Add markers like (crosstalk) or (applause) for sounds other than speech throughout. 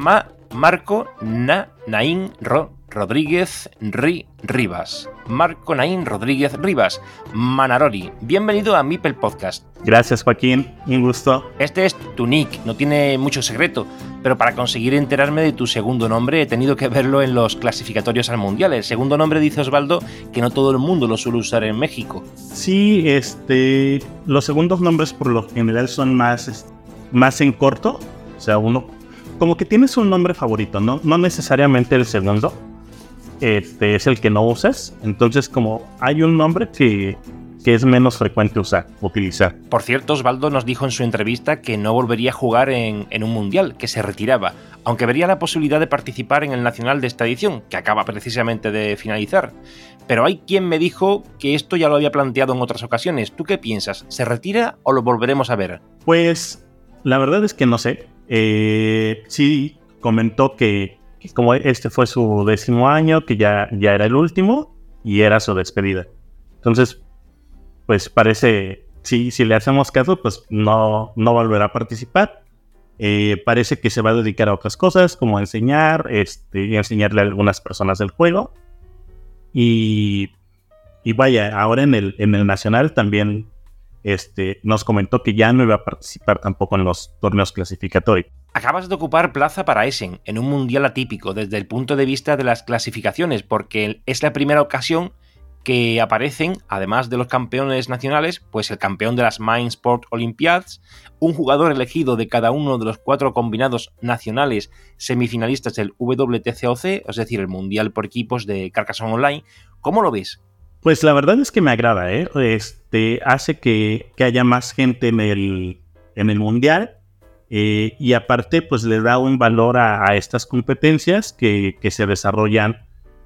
Ma Marco Na Naín Ro Rodríguez Ri Rivas. Marco Naín Rodríguez Rivas. Manarori. Bienvenido a Mipel Podcast. Gracias Joaquín, un gusto. Este es tu nick, no tiene mucho secreto, pero para conseguir enterarme de tu segundo nombre he tenido que verlo en los clasificatorios al mundial. El segundo nombre dice Osvaldo que no todo el mundo lo suele usar en México. Sí, este, los segundos nombres por lo general son más, más en corto, o sea, uno como que tienes un nombre favorito, ¿no? No necesariamente el segundo. Este es el que no usas. Entonces, como hay un nombre que, que es menos frecuente usar, utilizar. Por cierto, Osvaldo nos dijo en su entrevista que no volvería a jugar en, en, un mundial, que se retiraba, aunque vería la posibilidad de participar en el nacional de esta edición, que acaba precisamente de finalizar. Pero hay quien me dijo que esto ya lo había planteado en otras ocasiones. ¿Tú qué piensas? ¿Se retira o lo volveremos a ver? Pues la verdad es que no sé. Eh, sí comentó que, que, como este fue su décimo año, que ya, ya era el último y era su despedida. Entonces, pues parece, sí, si le hacemos caso, pues no, no volverá a participar. Eh, parece que se va a dedicar a otras cosas, como enseñar, este, enseñarle a algunas personas del juego. Y, y vaya, ahora en el, en el Nacional también este, nos comentó que ya no iba a participar tampoco en los torneos clasificatorios. Acabas de ocupar plaza para Essen en un mundial atípico desde el punto de vista de las clasificaciones, porque es la primera ocasión que aparecen, además de los campeones nacionales, pues el campeón de las Mind Sport Olympiads, un jugador elegido de cada uno de los cuatro combinados nacionales semifinalistas del WTCOC, es decir, el Mundial por equipos de Carcassonne Online. ¿Cómo lo ves? Pues la verdad es que me agrada, ¿eh? Este, hace que, que haya más gente en el, en el mundial eh, y aparte pues le da un valor a, estas competencias que, que se desarrollan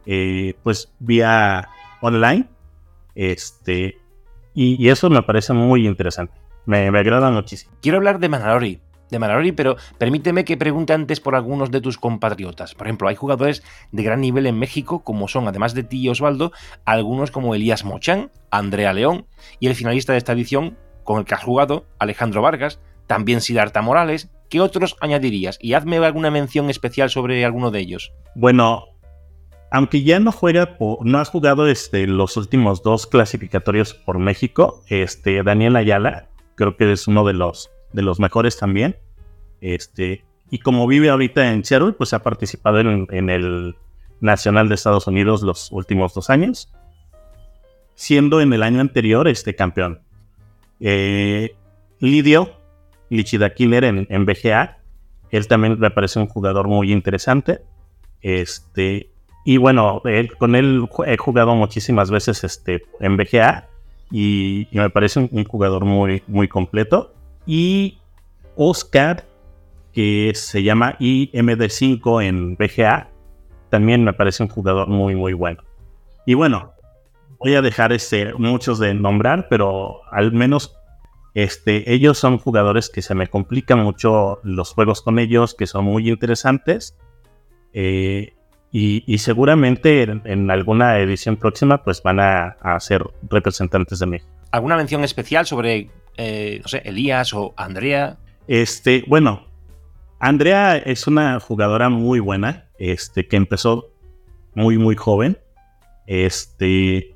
eh, pues vía online. Este, y, y, eso me parece muy interesante. Me, me agrada muchísimo. Quiero hablar de Manarori de pero permíteme que pregunte antes por algunos de tus compatriotas. Por ejemplo, hay jugadores de gran nivel en México, como son, además de ti y Osvaldo, algunos como Elías Mochán, Andrea León y el finalista de esta edición con el que has jugado, Alejandro Vargas, también Sidarta Morales. ¿Qué otros añadirías? Y hazme alguna mención especial sobre alguno de ellos. Bueno, aunque ya no juega, no has jugado este, los últimos dos clasificatorios por México, este, Daniel Ayala, creo que es uno de los de los mejores también. Este, y como vive ahorita en Seattle, pues ha participado en, el Nacional de Estados Unidos los últimos dos años, siendo en el año anterior este campeón. Eh, Lidio, Lichida Killer en, BGA, él también me parece un jugador muy interesante. Este, y bueno, con él he jugado muchísimas veces este, en BGA y, y me parece un, un jugador muy, muy completo y Oscar, que se llama IMD5 en BGA, también me parece un jugador muy, muy bueno. Y bueno, voy a dejar este, muchos de nombrar, pero al menos este, ellos son jugadores que se me complican mucho los juegos con ellos, que son muy interesantes. Eh, y, y, seguramente en, en, alguna edición próxima pues van a, a ser representantes de México. ¿Alguna mención especial sobre eh, no sé, Elías o Andrea? Este, bueno, Andrea es una jugadora muy buena, este, que empezó muy, muy joven. Este,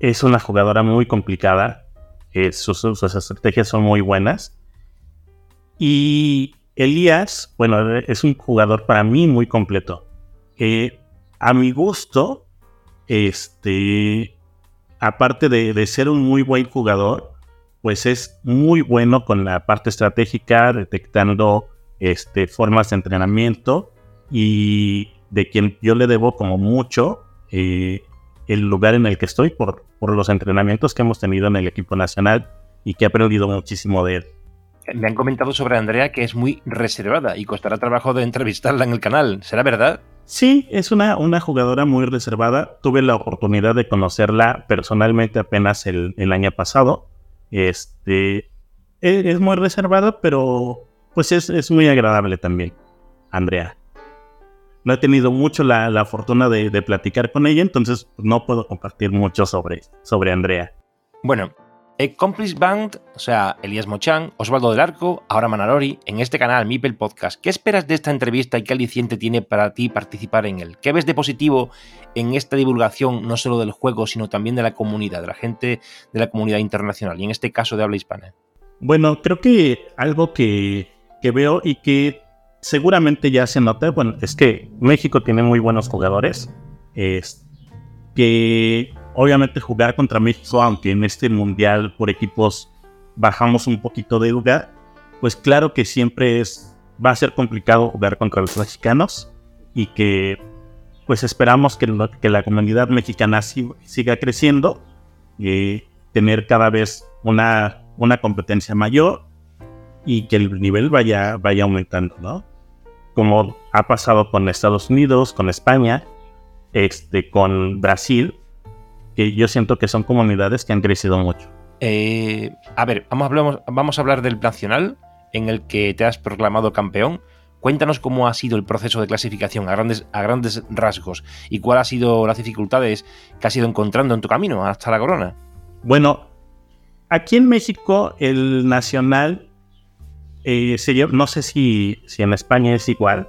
es una jugadora muy complicada. Eh, sus, sus, estrategias son muy buenas. Y Elías, bueno, es un jugador para mí muy completo. Eh, a mi gusto, este, aparte de, ser un muy buen jugador, pues es muy bueno con la parte estratégica, detectando este, formas de entrenamiento y de quien yo le debo como mucho eh, el lugar en el que estoy por, por los entrenamientos que hemos tenido en el equipo nacional y que he aprendido muchísimo de él. Me han comentado sobre Andrea que es muy reservada y costará trabajo de entrevistarla en el canal. ¿Será verdad? Sí, es una, una jugadora muy reservada. Tuve la oportunidad de conocerla personalmente apenas el, año pasado. Este, es, muy reservada, pero pues es, muy agradable también, Andrea. No he tenido mucho la, fortuna de, de, platicar con ella, entonces no puedo compartir mucho sobre, sobre Andrea. Bueno, Accomplice Band, o sea, Elías Mochan, Osvaldo del Arco, ahora Manarori, en este canal Mipel Podcast. ¿Qué esperas de esta entrevista y qué aliciente tiene para ti participar en él? ¿Qué ves de positivo en esta divulgación, no solo del juego, sino también de la comunidad, de la gente de la comunidad internacional y en este caso de habla hispana? Bueno, creo que algo que, que veo y que seguramente ya se nota, bueno, es que México tiene muy buenos jugadores. Es que obviamente jugar contra México, aunque en este mundial por equipos bajamos un poquito de lugar, pues claro que siempre es, va a ser complicado jugar contra los mexicanos y que pues esperamos que, la comunidad mexicana siga creciendo y tener cada vez una, una competencia mayor y que el nivel vaya, vaya aumentando, ¿no? Como ha pasado con Estados Unidos, con España, este, con Brasil, que yo siento que son comunidades que han crecido mucho. Eh, a ver, vamos, vamos a hablar del nacional en el que te has proclamado campeón. Cuéntanos cómo ha sido el proceso de clasificación a grandes, a grandes rasgos y cuáles han sido las dificultades que has ido encontrando en tu camino hasta la corona. Bueno, aquí en México el nacional, eh, no sé si, si, en España es igual,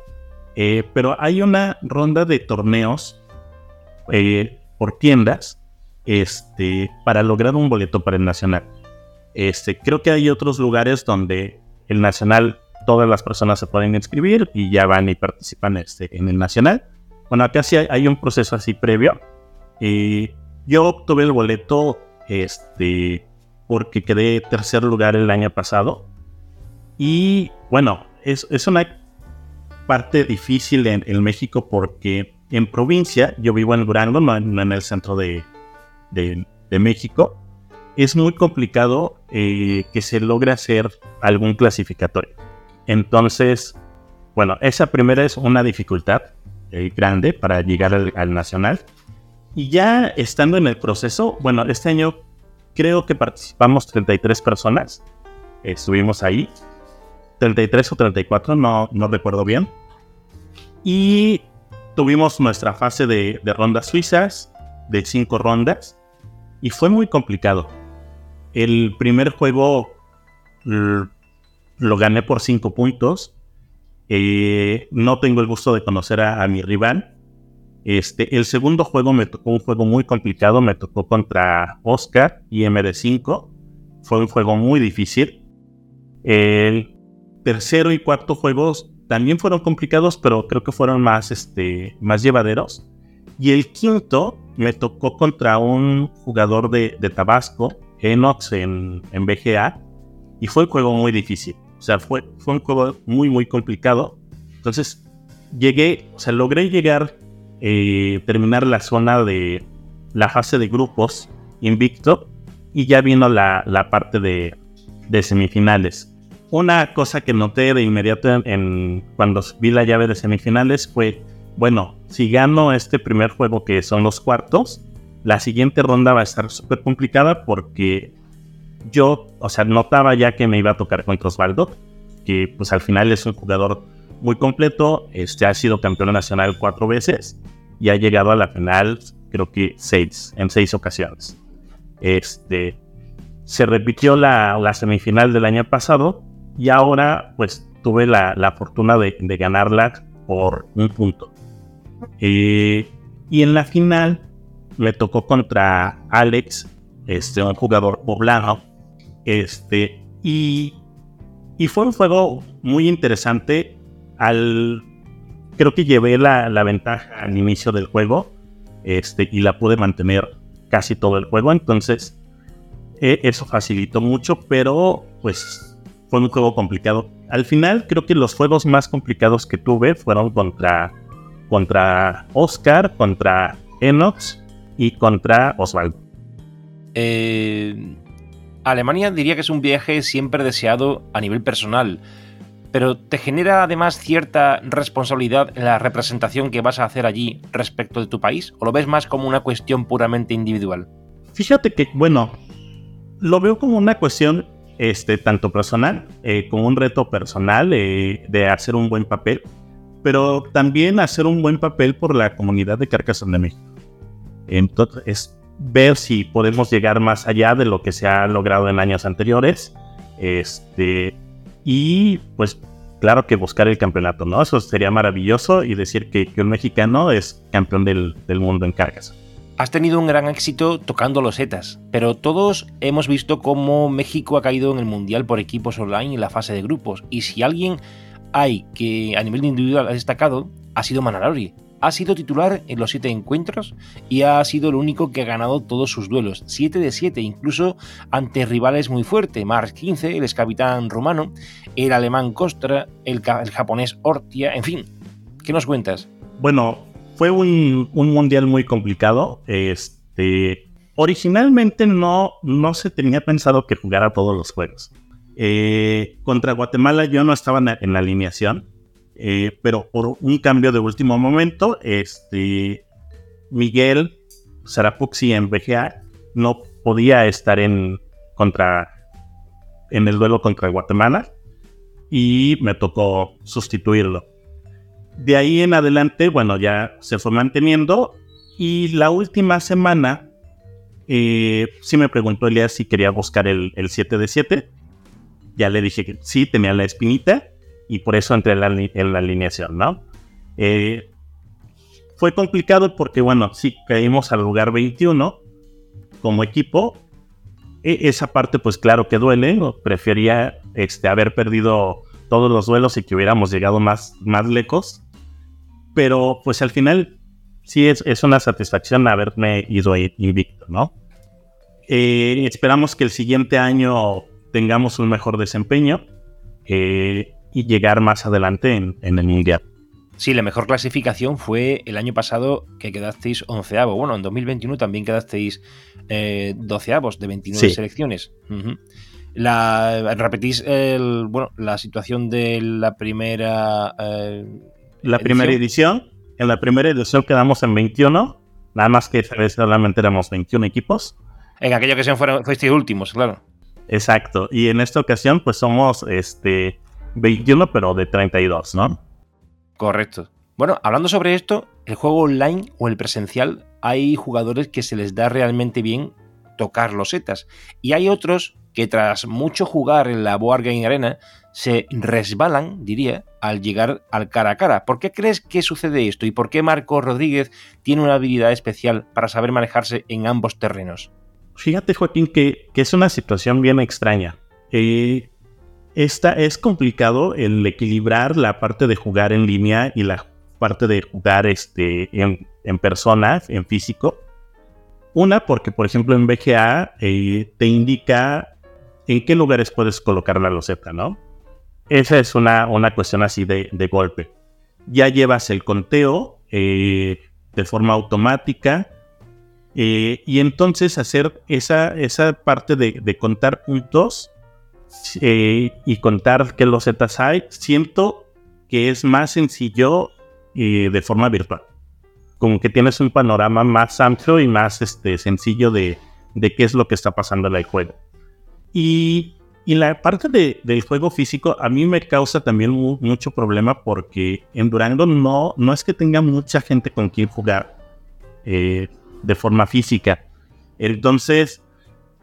eh, pero hay una ronda de torneos por tiendas este, para lograr un boleto para el Nacional. Este, creo que hay otros lugares donde el Nacional, todas las personas se pueden inscribir y ya van y participan este, en el Nacional. Bueno, acá sí hay, un proceso así previo. y yo obtuve el boleto este, porque quedé tercer lugar el año pasado. Y bueno, es, es una parte difícil en, en, México porque en provincia, yo vivo en Durango, no en el centro de, de, México, es muy complicado eh, que se logre hacer algún clasificatorio. Entonces, bueno, esa primera es una dificultad eh, grande para llegar al, nacional. Y ya estando en el proceso, bueno, este año creo que participamos 33 personas. estuvimos ahí. 33 o 34, no, no recuerdo bien. Y tuvimos nuestra fase de, de rondas suizas, de cinco rondas y fue muy complicado. El primer juego lo gané por 5 puntos. Eh, no tengo el gusto de conocer a, mi rival. Este, el segundo juego me tocó un juego muy complicado. Me tocó contra Oscar y MD5. Fue un juego muy difícil. El tercero y cuarto juegos también fueron complicados, pero creo que fueron más, este, más llevaderos. Y el quinto me tocó contra un jugador de, Tabasco, Enox, en, en, BGA, y fue un juego muy difícil. O sea, fue, fue un juego muy, muy complicado. Entonces, llegué, o sea, logré llegar, eh, terminar la zona de la fase de grupos invicto, y ya vino la, la parte de, de, semifinales. Una cosa que noté de inmediato cuando vi la llave de semifinales fue bueno, si gano este primer juego que son los cuartos, la siguiente ronda va a estar súper complicada porque yo, o sea, notaba ya que me iba a tocar contra Osvaldo, que pues al final es un jugador muy completo, este ha sido campeón nacional cuatro veces y ha llegado a la final creo que seis, en seis ocasiones. Este, se repitió la, semifinal del año pasado y ahora pues tuve la, fortuna de ganarla por un punto. Eh, y en la final me tocó contra Alex, este, un jugador poblano. Este, y, y fue un juego muy interesante. Al creo que llevé la, la, ventaja al inicio del juego este, y la pude mantener casi todo el juego. Entonces, eh, eso facilitó mucho, pero pues fue un juego complicado. Al final, creo que los juegos más complicados que tuve fueron contra, contra Oscar, contra Enox y contra Osvaldo. Eh, Alemania diría que es un viaje siempre deseado a nivel personal, pero ¿te genera además cierta responsabilidad en la representación que vas a hacer allí respecto de tu país? ¿O lo ves más como una cuestión puramente individual? Fíjate que, bueno, lo veo como una cuestión este, tanto personal, eh, como un reto personal eh, de hacer un buen papel, pero también hacer un buen papel por la comunidad de Carcassonne de México. Entonces, ver si podemos llegar más allá de lo que se ha logrado en años anteriores. Este, y pues claro que buscar el campeonato, ¿no? Eso sería maravilloso y decir que, un mexicano es campeón del, del mundo en cargas. Has tenido un gran éxito tocando los ETAs, pero todos hemos visto cómo México ha caído en el Mundial por equipos online en la fase de grupos. Y si alguien hay que a nivel individual ha destacado, ha sido Manalori ha sido titular en los siete encuentros y ha sido el único que ha ganado todos sus duelos, 7 de 7, incluso ante rivales muy fuertes, Mars 15, el ex capitán romano, el alemán Kostra, el, japonés Ortia, en fin, ¿qué nos cuentas? Bueno, fue un, mundial muy complicado, este... Originalmente no, no se tenía pensado que jugara todos los juegos. Eh, contra Guatemala yo no estaba en la alineación, eh, pero por un cambio de último momento, este, Miguel Sarapuxi en BGA no podía estar en, contra, en el duelo contra Guatemala y me tocó sustituirlo. De ahí en adelante, bueno, ya se fue manteniendo y la última semana eh, sí me preguntó Elías si quería buscar el, el 7 de 7. Ya le dije que sí, tenía la espinita y por eso entré en la, alineación, ¿no? Eh, fue complicado porque, bueno, sí, caímos al lugar 21 como equipo. E, esa parte, pues claro que duele. Prefería este, haber perdido todos los duelos y que hubiéramos llegado más, más lejos. Pero, pues al final, sí es, es una satisfacción haberme ido invicto, ¿no? Eh, esperamos que el siguiente año tengamos un mejor desempeño. Eh, y llegar más adelante en, el Mundial. Sí, la mejor clasificación fue el año pasado que quedasteis onceavo. Bueno, en 2021 también quedasteis eh, doceavos de 29 selecciones. la, repetís el, bueno, la situación de la primera... Eh, la primera edición. En la primera edición quedamos en 21. Nada más que solamente éramos 21 equipos. En aquella ocasión fueron, fuisteis últimos, claro. Exacto. Y en esta ocasión, pues somos este 21, pero de 32, ¿no? Correcto. Bueno, hablando sobre esto, el juego online o el presencial, hay jugadores que se les da realmente bien tocar los setas. Y hay otros que tras mucho jugar en la Board Game Arena se resbalan, diría, al llegar al cara a cara. ¿Por qué crees que sucede esto? ¿Y por qué Marco Rodríguez tiene una habilidad especial para saber manejarse en ambos terrenos? Fíjate, Joaquín, que, es una situación bien extraña. Eh, esta, es complicado el equilibrar la parte de jugar en línea y la parte de jugar este, en, en persona, en físico. Una, porque por ejemplo en BGA eh, te indica en qué lugares puedes colocar la loseta, ¿no? Esa es una, una cuestión así de, golpe. Ya llevas el conteo eh, de forma automática eh, y entonces hacer esa, esa parte de, de contar puntos eh, y contar qué losetas hay, siento que es más sencillo eh, de forma virtual. Como que tienes un panorama más amplio y más este, sencillo de, de qué es lo que está pasando en el juego. Y, y la parte de, del juego físico a mí me causa también mucho problema porque en Durango no, no es que tenga mucha gente con quien jugar eh, de forma física. Entonces,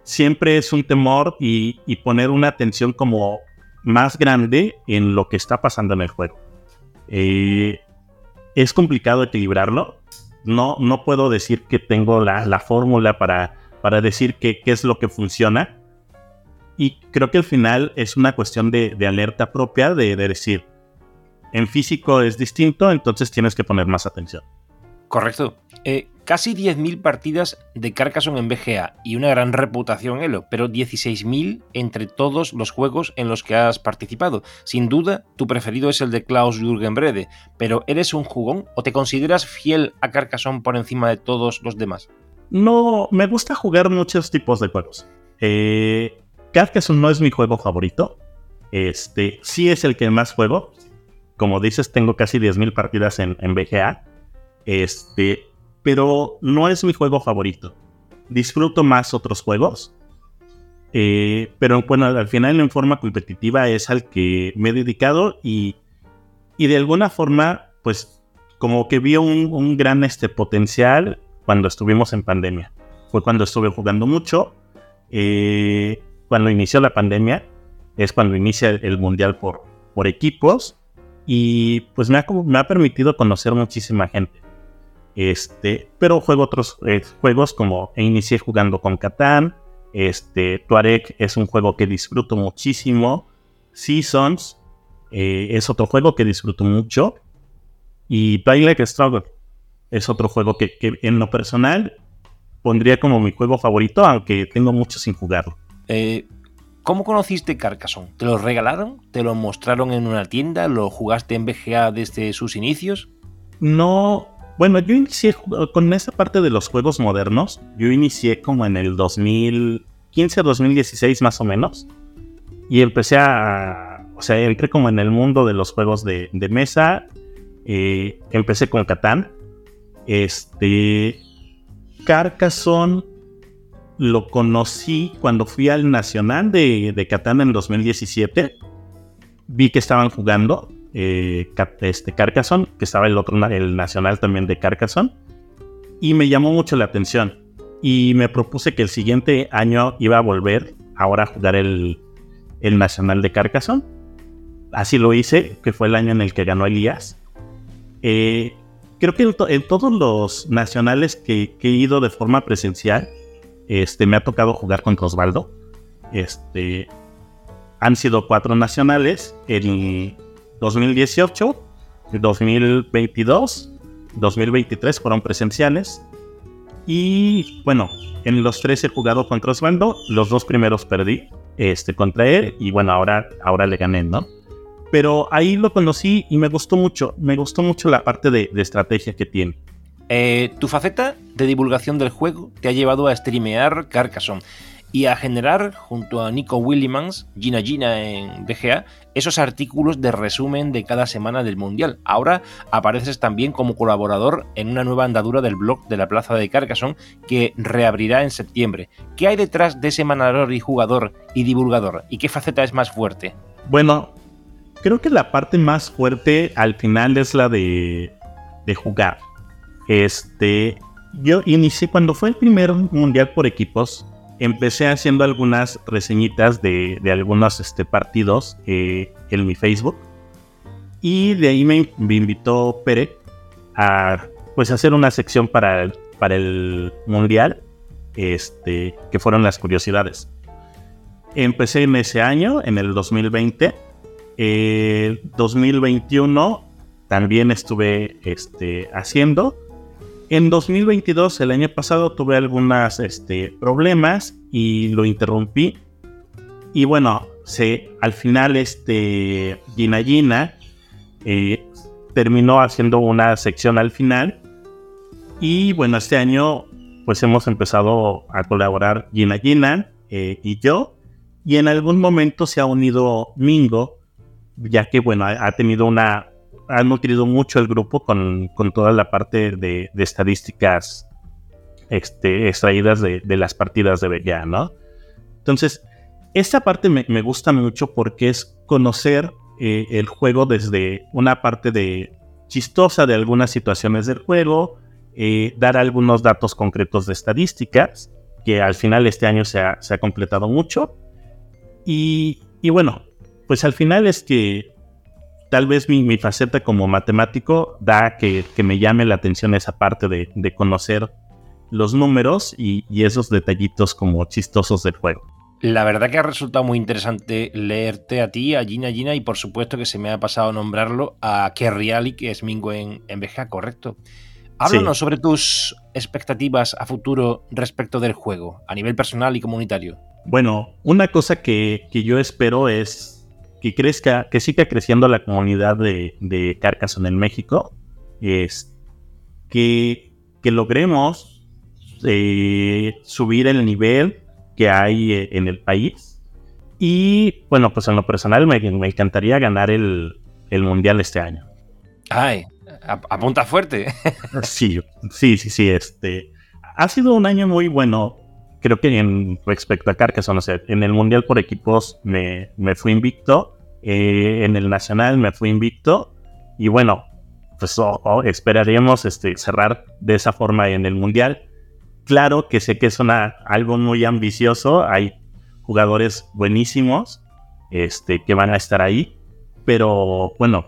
siempre es un temor y, poner una atención como más grande en lo que está pasando en el juego. Eh, es complicado equilibrarlo. No, no puedo decir que tengo la, fórmula para, para decir qué es lo que funciona. Y creo que al final es una cuestión de, alerta propia, de, decir, en físico es distinto, entonces tienes que poner más atención. Correcto. Eh, casi 10.000 partidas de Carcassonne en BGA y una gran reputación Elo, pero 16.000 entre todos los juegos en los que has participado. Sin duda, tu preferido es el de Klaus Jürgen Brede, pero ¿eres un jugón o te consideras fiel a Carcassonne por encima de todos los demás? No, me gusta jugar muchos tipos de juegos. Eh, Carcassonne no es mi juego favorito. Este, sí es el que más juego. Como dices, tengo casi 10.000 partidas en, en BGA. Este, pero no es mi juego favorito. Disfruto más otros juegos. Eh, pero bueno, al final en forma competitiva es al que me he dedicado y, y de alguna forma, pues como que vi un, gran este, potencial cuando estuvimos en pandemia. Fue cuando estuve jugando mucho. Eh, cuando inició la pandemia, es cuando inicia el mundial por, por equipos. Y pues me ha, me ha permitido conocer muchísima gente. Este, pero juego otros eh, juegos como inicié jugando con Catán. Este, Tuareg es un juego que disfruto muchísimo. Seasons eh, es otro juego que disfruto mucho. Y Twilight Struggle es otro juego que, en lo personal pondría como mi juego favorito, aunque tengo mucho sin jugarlo. Eh, ¿Cómo conociste Carcassonne? ¿Te lo regalaron? ¿Te lo mostraron en una tienda? ¿Lo jugaste en BGA desde sus inicios? No, bueno, yo inicié con esa parte de los juegos modernos. Yo inicié como en el 2015 2016 más o menos. Y empecé a... O sea, entré como en el mundo de los juegos de, mesa. Eh, empecé con Catán. Este... Carcassonne lo conocí cuando fui al Nacional de, de Catán en 2017. Vi que estaban jugando eh, este, Carcassonne, que estaba el otro, el nacional también de Carcassonne, y me llamó mucho la atención. Y me propuse que el siguiente año iba a volver ahora a jugar el, el nacional de Carcassonne. Así lo hice, que fue el año en el que ganó Elías. Eh, creo que en, todos los nacionales que, he ido de forma presencial, este, me ha tocado jugar contra Osvaldo. Este, han sido cuatro nacionales. En, 2018, 2022, 2023 fueron presenciales. Y bueno, en los tres he jugado contra Osvaldo. Los dos primeros perdí este, contra él. Y bueno, ahora, ahora le gané, ¿no? Pero ahí lo conocí y me gustó mucho. Me gustó mucho la parte de, estrategia que tiene. Eh, tu faceta de divulgación del juego te ha llevado a streamear Carcassonne y a generar, junto a Nico Willimans, Gina Gina en DGA, esos artículos de resumen de cada semana del Mundial. Ahora apareces también como colaborador en una nueva andadura del blog de la Plaza de Carcassonne que reabrirá en septiembre. ¿Qué hay detrás de ese manador y jugador y divulgador? ¿Y qué faceta es más fuerte? Bueno, creo que la parte más fuerte al final es la de, de jugar. Este, yo inicié cuando fue el primer mundial por equipos empecé haciendo algunas reseñitas de, algunos este, partidos eh, en mi Facebook. Y de ahí me, invitó Pere a pues hacer una sección para el, para el mundial, este, que fueron las curiosidades. Empecé en ese año, en el 2020. El 2021 también estuve este, haciendo. En 2022, el año pasado, tuve algunos este, problemas y lo interrumpí. Y bueno, se, al final, este, Gina Gina eh, terminó haciendo una sección al final. Y bueno, este año, pues hemos empezado a colaborar Gina Gina eh, y yo. Y en algún momento se ha unido Mingo, ya que, bueno, ha tenido una han nutrido mucho el grupo con, toda la parte de, estadísticas este, extraídas de, las partidas de Bella, ¿no? Entonces, esta parte me, gusta mucho porque es conocer eh, el juego desde una parte de chistosa de algunas situaciones del juego, eh, dar algunos datos concretos de estadísticas, que al final este año se ha, completado mucho. Y, y bueno, pues al final es que tal vez mi, faceta como matemático da que, me llame la atención esa parte de, conocer los números y, esos detallitos como chistosos del juego. La verdad que ha resultado muy interesante leerte a ti, a Gina Gina, y por supuesto que se me ha pasado nombrarlo a Kerriali, que es Mingo en, en correcto. Háblanos sobre tus expectativas a futuro respecto del juego, a nivel personal y comunitario. Bueno, una cosa que, yo espero es que crezca, que siga creciendo la comunidad de, de Carcassonne en México. Es que, que logremos eh, subir el nivel que hay eh, en el país. Y bueno, pues en lo personal me, me encantaría ganar el, el mundial este año. Ay, apunta fuerte. (laughs) sí, sí, sí, sí. Este, ha sido un año muy bueno. Creo que en respecto a Carcassonne, o sea, en el Mundial por equipos me, me fui invicto. Eh, en el Nacional me fui invicto. Y bueno, pues oh, oh, esperaríamos este, cerrar de esa forma en el Mundial. Claro que sé que es una, algo muy ambicioso. Hay jugadores buenísimos este, que van a estar ahí. Pero bueno,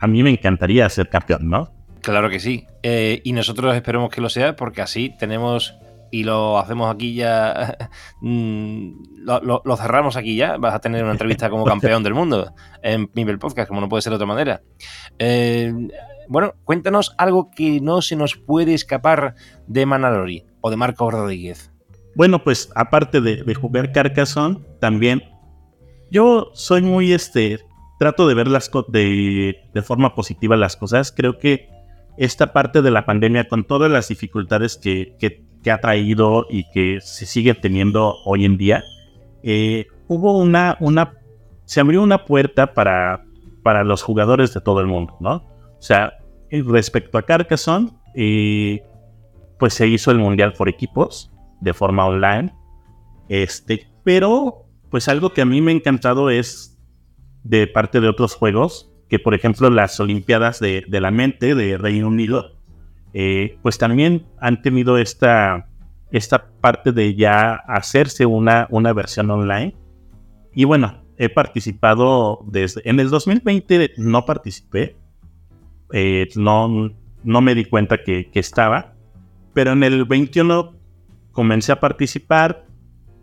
a mí me encantaría ser campeón, ¿no? Claro que sí. Eh, y nosotros esperemos que lo sea porque así tenemos y lo hacemos aquí ya, (laughs) mm, lo, cerramos aquí ya, vas a tener una entrevista como (laughs) campeón del mundo en Mibel Podcast, como no puede ser de otra manera. Eh, bueno, cuéntanos algo que no se nos puede escapar de Manalori o de Marco Rodríguez. Bueno, pues aparte de, de jugar Carcassonne, también yo soy muy este trato de ver las de, de forma positiva las cosas. Creo que esta parte de la pandemia, con todas las dificultades que, ha traído y que se sigue teniendo hoy en día, eh, hubo una, una, se abrió una puerta para, para los jugadores de todo el mundo, ¿no? O sea, respecto a Carcassonne, eh, pues se hizo el Mundial por equipos de forma online, este, pero pues algo que a mí me ha encantado es de parte de otros juegos, que por ejemplo las Olimpiadas de, la Mente de Reino Unido, eh, pues también han tenido esta, esta parte de ya hacerse una, una versión online. Y bueno, he participado desde... En el 2020 no participé, eh, no, no me di cuenta que, que, estaba, pero en el 21 comencé a participar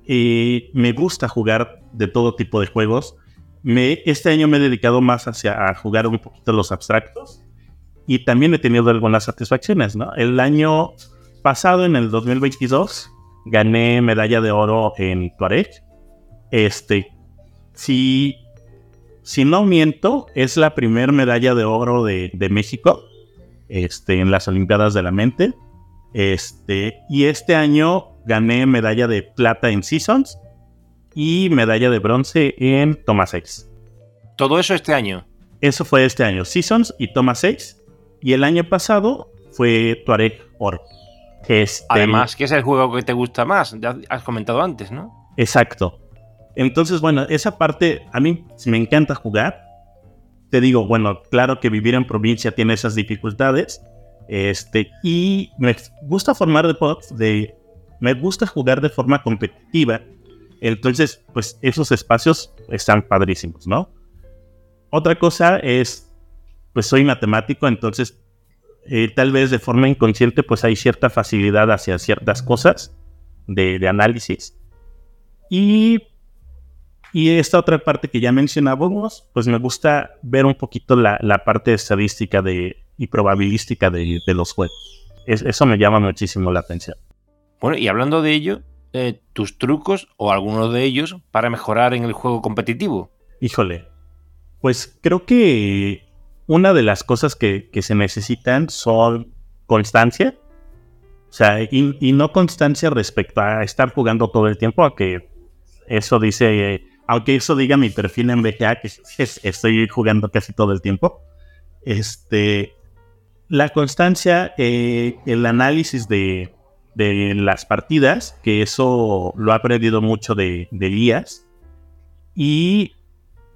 y me gusta jugar de todo tipo de juegos este año me he dedicado más hacia a jugar un poquito los abstractos y también he tenido algunas satisfacciones. El año pasado, en el 2022, gané medalla de oro en Tuareg. Este, si, si no miento, es la primera medalla de oro de, de, México este, en las Olimpiadas de la Mente. Este, y este año gané medalla de plata en Seasons y medalla de bronce en Toma 6. ¿Todo eso este año? Eso fue este año, Seasons y Toma 6. Y el año pasado fue Tuareg Oro. Este... Además, que es el juego que te gusta más, ya has comentado antes, ¿no? Exacto. Entonces, bueno, esa parte a mí me encanta jugar. Te digo, bueno, claro que vivir en provincia tiene esas dificultades. Este, y me gusta formar de, de me gusta jugar de forma competitiva entonces, pues esos espacios están padrísimos, ¿no? Otra cosa es, pues soy matemático, entonces eh, tal vez de forma inconsciente pues hay cierta facilidad hacia ciertas cosas de, análisis. Y, y, esta otra parte que ya mencionábamos, pues me gusta ver un poquito la, parte estadística de, y probabilística de, los juegos. eso me llama muchísimo la atención. Bueno, y hablando de ello, eh, tus trucos o algunos de ellos para mejorar en el juego competitivo? Híjole, pues creo que una de las cosas que, se necesitan son constancia. O sea, y, no constancia respecto a estar jugando todo el tiempo, aunque eso dice, aunque eso diga mi perfil en BGA, que estoy jugando casi todo el tiempo. Este, la constancia, eh, el análisis de, de las partidas, que eso lo ha aprendido mucho de, de Elías, y,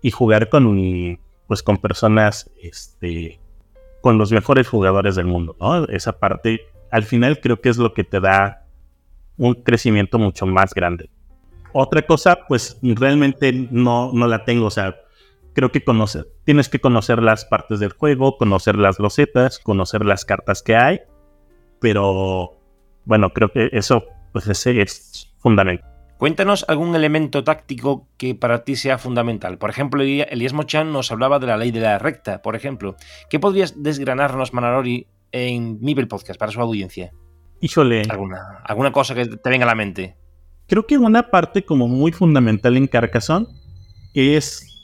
y, jugar con, pues, con personas, este, con los mejores jugadores del mundo, ¿no? Esa parte, al final creo que es lo que te da un crecimiento mucho más grande. Otra cosa, pues realmente no, no la tengo, o sea, creo que conocer, tienes que conocer las partes del juego, conocer las losetas, conocer las cartas que hay, pero bueno, creo que eso pues ese es fundamental. Cuéntanos algún elemento táctico que para ti sea fundamental. Por ejemplo, Elías Mochan nos hablaba de la ley de la recta, por ejemplo. ¿Qué podrías desgranarnos, Manarori, en Mibel Podcast para su audiencia? Híjole. ¿Alguna, ¿Alguna cosa que te venga a la mente? Creo que una parte como muy fundamental en Carcassonne es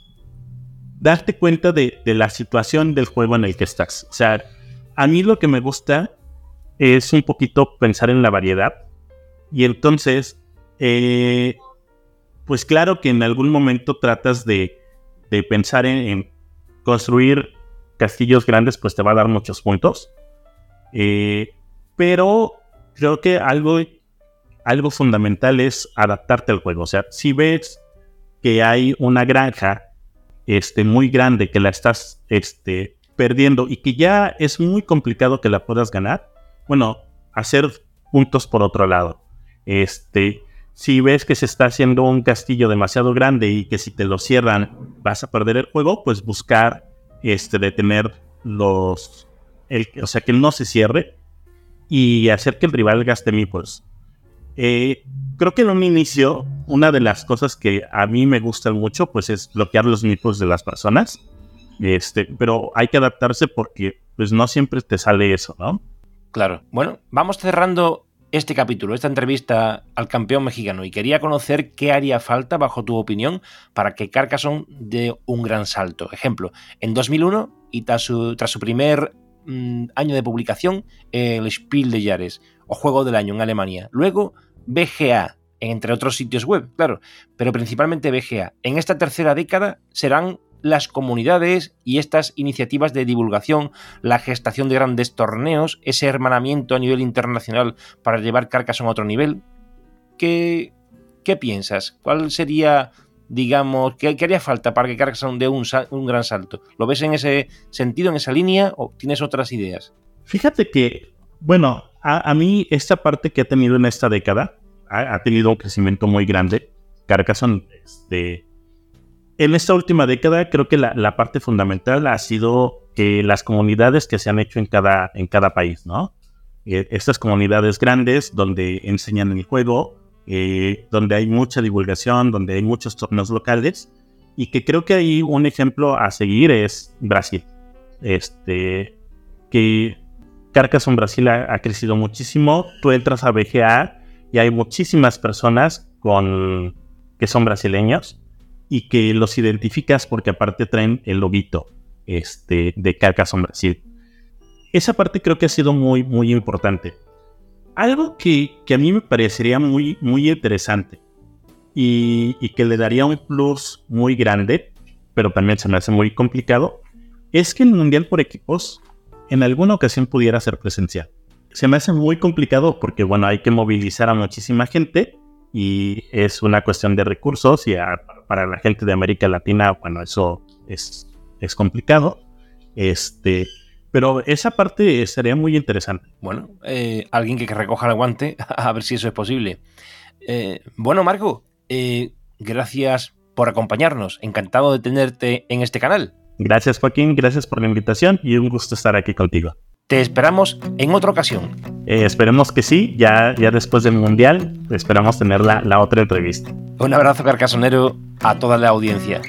darte cuenta de, la situación del juego en el que estás. O sea, a mí lo que me gusta es un poquito pensar en la variedad. Y entonces, eh, pues claro que en algún momento tratas de, pensar en, construir castillos grandes, pues te va a dar muchos puntos. Eh, pero creo que algo, algo fundamental es adaptarte al juego. O sea, si ves que hay una granja este, muy grande que la estás este, perdiendo y que ya es muy complicado que la puedas ganar, bueno, hacer puntos por otro lado. Este, si ves que se está haciendo un castillo demasiado grande y que si te lo cierran vas a perder el juego, pues buscar este, detener los, el, o sea, que no se cierre y hacer que el rival gaste meeples. Eh, creo que en un inicio, una de las cosas que a mí me gustan mucho, pues es bloquear los meeples de las personas. Este, pero hay que adaptarse porque pues no siempre te sale eso, ¿no? Claro. Bueno, vamos cerrando este capítulo, esta entrevista al campeón mexicano y quería conocer qué haría falta, bajo tu opinión, para que Carcassonne dé un gran salto. Ejemplo, en 2001 y tras su, tras su primer Mm, año de publicación el Spiel de Jahres o Juego del Año en Alemania. Luego BGA, entre otros sitios web, claro, pero principalmente BGA. En esta tercera década serán las comunidades y estas iniciativas de divulgación, la gestación de grandes torneos, ese hermanamiento a nivel internacional para llevar Carcassonne a otro nivel. ¿Qué, qué piensas? ¿Cuál sería digamos, ¿qué, haría falta para que Carcassonne dé un, un gran salto? ¿Lo ves en ese sentido, en esa línea, o tienes otras ideas? Fíjate que, bueno, a, mí esta parte que ha tenido en esta década ha, tenido un crecimiento muy grande. Carcassonne, este, en esta última década creo que la, parte fundamental ha sido que las comunidades que se han hecho en cada, en cada país, ¿no? Eh, estas comunidades grandes donde enseñan el juego, eh, donde hay mucha divulgación, donde hay muchos torneos locales, y que creo que hay un ejemplo a seguir es Brasil. Este, que Carcassonne Brasil ha, crecido muchísimo. Tú entras a BGA y hay muchísimas personas con, que son brasileños y que los identificas porque aparte traen el lobito este, de Carcassonne Brasil. Esa parte creo que ha sido muy, muy importante. Algo que, a mí me parecería muy, muy interesante y, que le daría un plus muy grande, pero también se me hace muy complicado, es que el Mundial por equipos en alguna ocasión pudiera ser presencial. Se me hace muy complicado porque, bueno, hay que movilizar a muchísima gente y es una cuestión de recursos y para la gente de América Latina, bueno, eso es, es complicado. Este, pero esa parte sería muy interesante. Bueno, eh, alguien que recoja el guante, (laughs) a ver si eso es posible. Eh, bueno, Marco, eh, gracias por acompañarnos. Encantado de tenerte en este canal. Gracias, Joaquín. Gracias por la invitación y un gusto estar aquí contigo. Te esperamos en otra ocasión. esperemos que sí, ya, ya después del Mundial, esperamos tener la, la otra entrevista. Un abrazo carcasonero a toda la audiencia.